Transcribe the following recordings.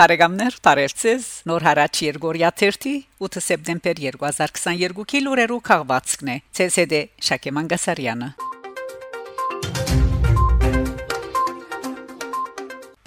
Բարեկամներ, բարերձես։ Նոր հարաճ Երգորիա 30 8 սեպտեմբեր 2022-ի լուրերու քաղվածքն է։ ՑՍԴ Շակե Մանգասարյանը։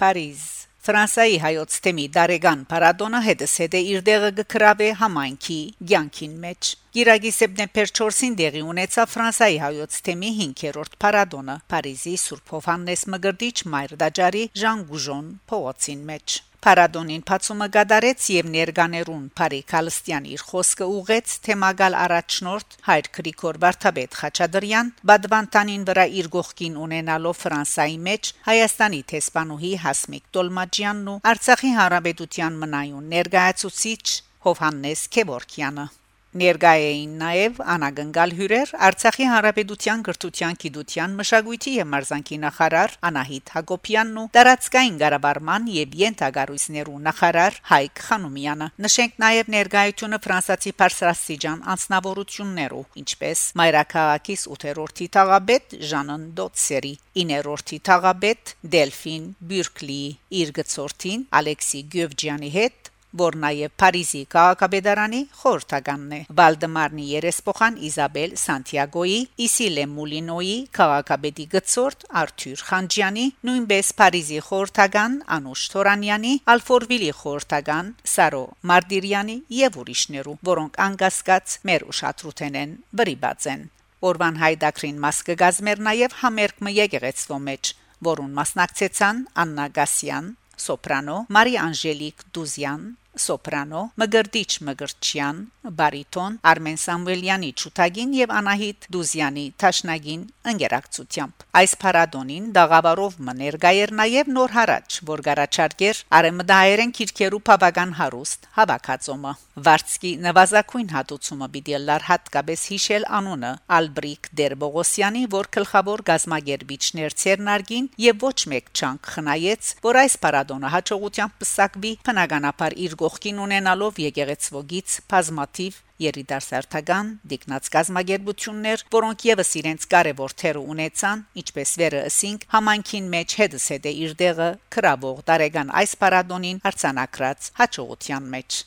Փարիզ Ֆրանսայի հայոց թեմի Դարեգան Պարադոնը հետսեդե իր դեղը գկրավե համայնքի ցանկին մեջ Գիրագի սեպտեմբեր 4-ին դեղի ունեցավ Ֆրանսայի հայոց թեմի 5-րդ Պարադոնը Փարիզի Սուրբ Հովհաննես Մգրդիչ Մայր Դաջարի Ժան Գուժոն փողոցին մեջ Փարադոնին փացումը գդարեց եւ ներկաներուն Փարի Քալստյան իր խոսքը ուղեց թեմագալ առաջնորդ Հայր Գրիգոր Վարդապետ Խաչատրյան Բադվանտանին վրա իր գողքին ունենալով Ֆրանսայի մեջ Հայաստանի տեսփանուհի Հասմիկ Տոլմաջյանն ու Արցախի հանրապետության մնայուն ներկայացուցիչ Հովհաննես Քևորքյանը Ներկայ էին նաև անագնգալ հյուրեր Արցախի Հանրապետության գրթության, գիտության, մշակույթի եւ մարզանկի նախարար Անահիտ Հակոբյանն ու Տարածքային Ղարաբաղման եւ Յենթագարույցներու նախարար Հայկ Խանոմյանը։ Նշենք նաև ներկայությունը ֆրանսացի Փարսրասիջան անձնավորություններու, ինչպես Մայրաքաղաքիս 8-րդի թաղաբեդ Ժանն Դոցերի, 9-րդի թաղաբեդ Դելֆին Բյուրկլի, իր գծորտին Ալեքսի Գյուվջյանի հետ որ նաև Փարիզի քաղաքապետարանի խորհրդականն է Վալդեմարնի երեսփոխան Իզաբել Սանտիագոյի Իսիլե Մուլինոյի քաղաքապետի գծորտ Արթուր Խանջյանի նույնպես Փարիզի խորհրդական Անուշ Թորանյանի Ալֆորվիլի խորհրդական Սարո Մարտիրյանի եւ ուրիշներու որոնք անկասկած մեր ուշադրութեն են վրիբած են Օրվան հայդակրին մաս կգազմեր նաև համերգը եկեղեցվո մեջ որուն մասնակցեցան Աննա Գասյան սոպրանո Մարի Անժելիկ Դուզյան սոպրանո Մգրտիչ Մգրտչյան բարիտոն Արմեն Սամվելյանի ճուտագին եւ Անահիտ Դուզյանի Թաշնագին ընկերակցությամբ այս փառատոնին դաղավարով մներգայեր նաեւ նոր հարաճ որ գարաչարգեր արեմդայերեն քիրքերու բավական հարուստ հավաքածոմը Վարդսկի նվազագույն հատուցումը պիտի լար հատկապես հիշել անունը Ալբրիկ Դերբոգոսյանի որ գլխավոր գազմագերբիչներ ցերնարգին եւ ոչ մեկ չանք խնայեց որ այս փառատոնը հաջողությամբ պսակվի բնականաբար իր գողքին ունենալով եկեղեցվոգից բազմաթիվ երիտասարդական դիկնած գազագերբություններ, որոնք եւս իրենց կարևոր թերը ունեցան, ինչպես վերը ասինք, համանքին մեջ հետս հետե իր դեղը քրավող տարեգան այս պարադոնին արցանակրած հաջողության մեջ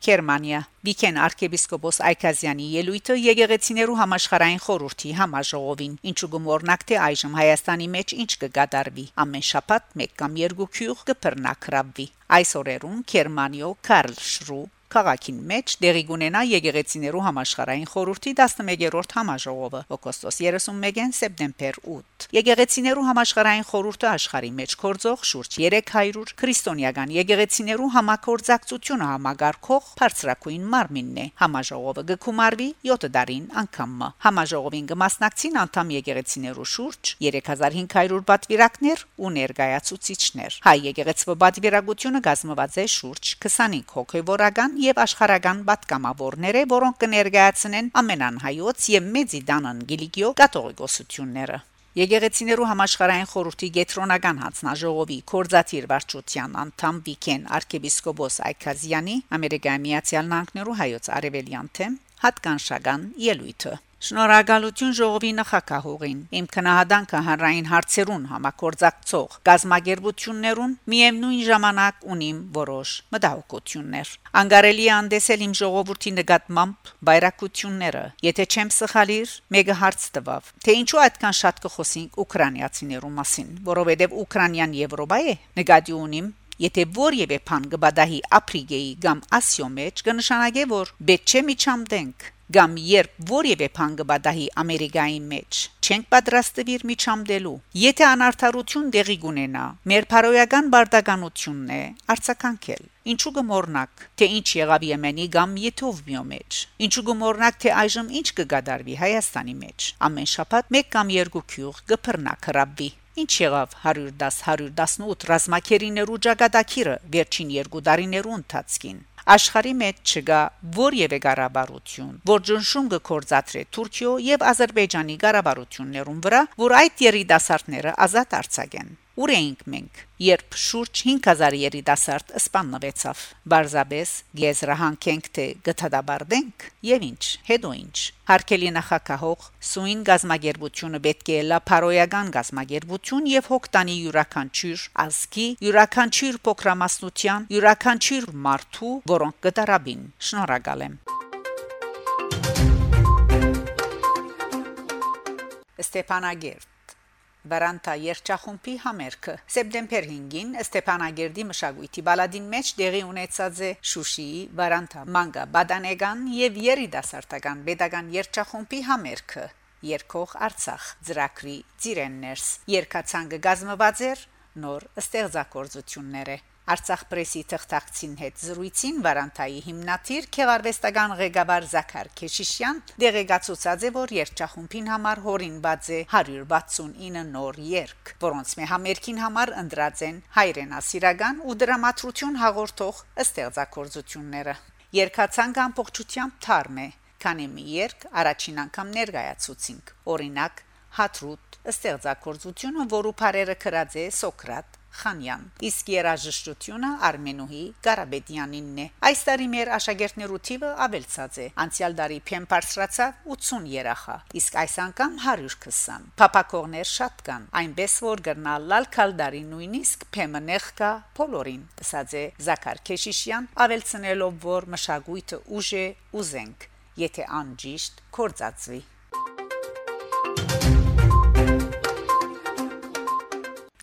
Գերմանիա Վիկեն arczepiskopos Այքազյանի ելույթը եկեղեցիներու համաշխարհային խորհրդի համաժողովին ինչու գումորնակ թե այժմ Հայաստանի մեջ ինչ կգադարվի ամեն շաբաթ մեկ կամ երկու քյուղ կբռնակրավվի այս օրերուն Գերմանիո Կարլ Շրու Քաղաքին մեջ դեղի կունենա եկեղեցիներու համաշխարհային խորհրդի 11-րդ համաժողովը օգոստոս 31-ին սեպտեմբեր 8 Եկեղեցիներու համաշխարհային խորհուրդը աշխարհի մեջ կորձող շուրջ 300 քրիստոնեական եկեղեցիներու համակորձակցությունը համագարկող բարձրակույն մարմինն է համաժողովը գկումարվի 7 դարին անգամը համաժողովին կմասնակցին անդամ եկեղեցիներու շուրջ 3500 պատվիրակներ ու ներկայացուցիչներ հայ եկեղեցվո պատվիրակությունը գազմված է շուրջ 25 հոգեվորական եւ աշխարհական պատգամավորները, որոնք կներկայացնեն ամենանհայոց եւ մեծիդանան Գիլիգիո կաթողիկոսությունները։ Եկեղեցիներու համաշխարհային խորհրդի գետրոնական հանձնաժողովի կորզաթիր վարչության անդամ Վիկեն arczepiskopos Այքազյանի Ամերիկայի Միացյալ Նահանգներու հայոց արևելյան թեմ հատկանշական ելույթը Շնորհակալություն ժողովի նախակահողին։ Իմ քնահանդանքը հանրային հարցերուն համակորձակցող գազագերբություններուն միևնույն ժամանակ ունիմ որոշ մտահոգություններ։ Անգարելի անդեսել իմ ժողովրդի նկատմամբ բայրակությունները։ Եթե չեմ սխալիր, մեկը հարց տվավ, թե ինչու այդքան շատ կխոսենք ուկրաինացիներու մասին, որովհետև Ուկրաինան Եվրոպա է։ Նկատի ունիմ Եթե որևէ բան գբադահի ապրիգեի կամ ասիո մեջ կնշանակե որ բետ չէ միջամդենք կամ երբ որևէ բան կբադահի Ամերիկայի մեջ չենք պատրաստվիր միջամդելու եթե անարթարություն դեղի կունենա մեր փարոյական բարդականությունն է արցականքել ինչու գմորնակ թե ինչ եղավ Եմենի կամ Եթովմիո մեջ ինչու գմորնակ թե այժմ ինչ կգադարվի Հայաստանի մեջ ամեն շաբաթ մեկ կամ երկու քյուղ կփռնա քրաբվի Ինչ եղավ 110-118 ռազմակերիներու ճակատագիրը վերջին երկու տարիներու ընթացքին աշխարի մեջ չկա որևէ ղարաբարություն, որ ճնշում կկործածրե Թուրքիո եւ Ադրբեջանի ղարաբարություններուն վրա, որ այդ երիտասարդները ազատ արձակեն։ Ուր էինք մենք, երբ շուրջ 5000 երիտասարդ սպաննվեցավ։ Բարզաբես գեզրահանքենք թե գտադաբարդենք եւ ինչ, հետո ինչ։ Հարկելի նախակահող Սուին գազագերբությունը պետք է լա փարոյական գազագերբություն եւ հոգտանի յուրաքանչյուր ազգի յուրաքանչյուր փոքրամասնության յուրաքանչյուր մարդու, որոնք կդարաբին։ Շնորհակալ եմ։ Ստեփանագերտ Վարանտա երչախումբի համերգը սեպտեմբեր 5-ին Ստեփանագերդի մշակույթի բալադին մեջ դեղի ունեցած է Շուշիի Վարանտա մանգա բադանեգան եւ երիտասարդական pedagogan երչախումբի համերգը երկող Արցախ ծրակրի ծիրեններս երկացանգը գազմված էր նոր ստեղծագործությունները Արցախ պրեսի թղթակցին հետ զրույցին Վարանտայի հիմնադիր Քեղարվեստական ղեկավար Զաքար Քեշիշյան դեղեկացուցած է, որ երգչախումբին համար հորինված է 169 նոր երգ, որոնց մե համերգին համար ընդրած են հայրենասիրական ու դրամատրություն հաղորդող ստեղծագործությունները։ Երկացանկ ամբողջությամբ թարմ է, քանի մի երգ առաջին անգամ ներկայացուցինք։ Օրինակ, Հատրուտ ստեղծագործությունը, որը բարերը գրած է Սոկրատ Խանյան։ Իսկ երաժշտությունը Արմենուհի Ղարաբեդյանինն է։ Այս տարի մեր աշակերտներու թիվը ավելցած է։ Անցյալ տարի փեմ բարձրացավ 80 երախա, իսկ այս անգամ 120։ Փապակողներ շատ կան, այնպես որ գրնալ լալ քալդարի նույնիսկ փեմը նեղկա բոլորին։ Ասած է Զաքար Քեշիշյան, ավելցնելով որ մշակույթը ուժ է ուզենք, եթե անջիշտ կորցածվի։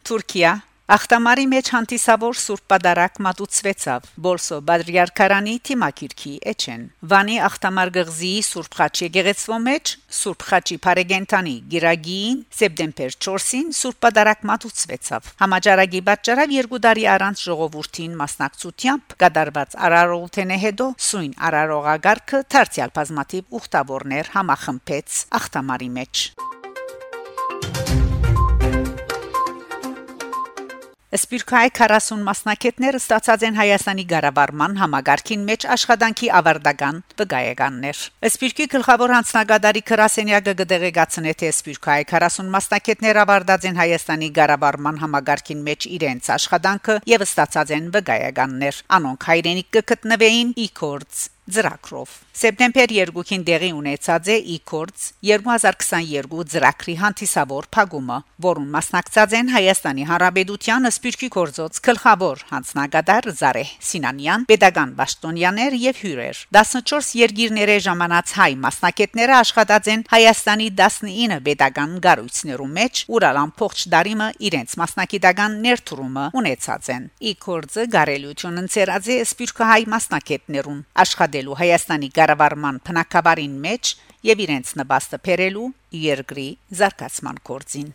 Թուրքիա Ախտամարի մեջ հանդիսավոր Սուրբ Պատարակ մատուցվեցավ Բոլսո Բադրիարքարանի թիմակիրքի էջեն Վանի Ախտամար գղզի Սուրբ Խաչ եկեղեցվո մեջ Սուրբ Խաչի Փարեգենտանի Գիրագին սեպտեմբեր 4-ին Սուրբ Պատարակ մատուցվեցավ Համաճարակի պատճառով երկու տարի առանց ժողովրդին մասնակցությամբ կդարված արարողութենե հետո սույն արարողագարքը դարձյալ բազմատիպ ուխտավորներ համախմբեց Ախտամարի մեջ Սպիրկայի 40 մասնակիցները ստացած են Հայաստանի Ղարաբարման համագարքին մեջ աշխատանքի ավարտական վկայականներ։ Սպիրկի գլխավոր հանձնագետարի Քրասենյակը գդեգացնե թե Սպիրկայի 40 մասնակիցները ավարտած են Հայաստանի Ղարաբարման համագարքին մեջ իրենց աշխատանքը եւ ստացած են վկայականներ։ Անոնք հայրենիք կգտնվեին Իքորց ծրակրով Սեպտեմբեր 2-ին դեղի ունեցած է Իքորց 2022 ծրակրի հանդիսավոր փակումը, որուն մասնակցած են Հայաստանի Հանրապետության Սպիրկի կորձոց գլխավոր հանձնագետար Զարե Սինանյան, pedagogan Բաշտոնյաներ եւ հյուրեր։ 14 երկիրների ժամանած հայ մասնակիցները աշխատած են Հայաստանի 19 pedagogan գարույցներու մեջ, ուրալ ամբողջ դարիմը իրենց մասնակիտական ներդրումը ունեցած են։ Իքորձը գարելություն ընծերած է Սպիրկահայ մասնակիցներուն աշխատել աշխատելու Հայաստանի ղարավարման փնակավարին մեջ եւ իրենց նպաստը բերելու երկրի զարգացման կորձին։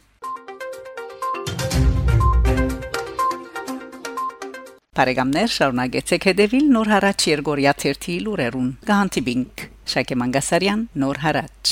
Բարեկամներ շարունակեցեք հետևել Նոր հարաճ Երգորիա 1 լուրերուն։ Գահանտիբինգ Շակե Մանգասարյան Նոր հարաճ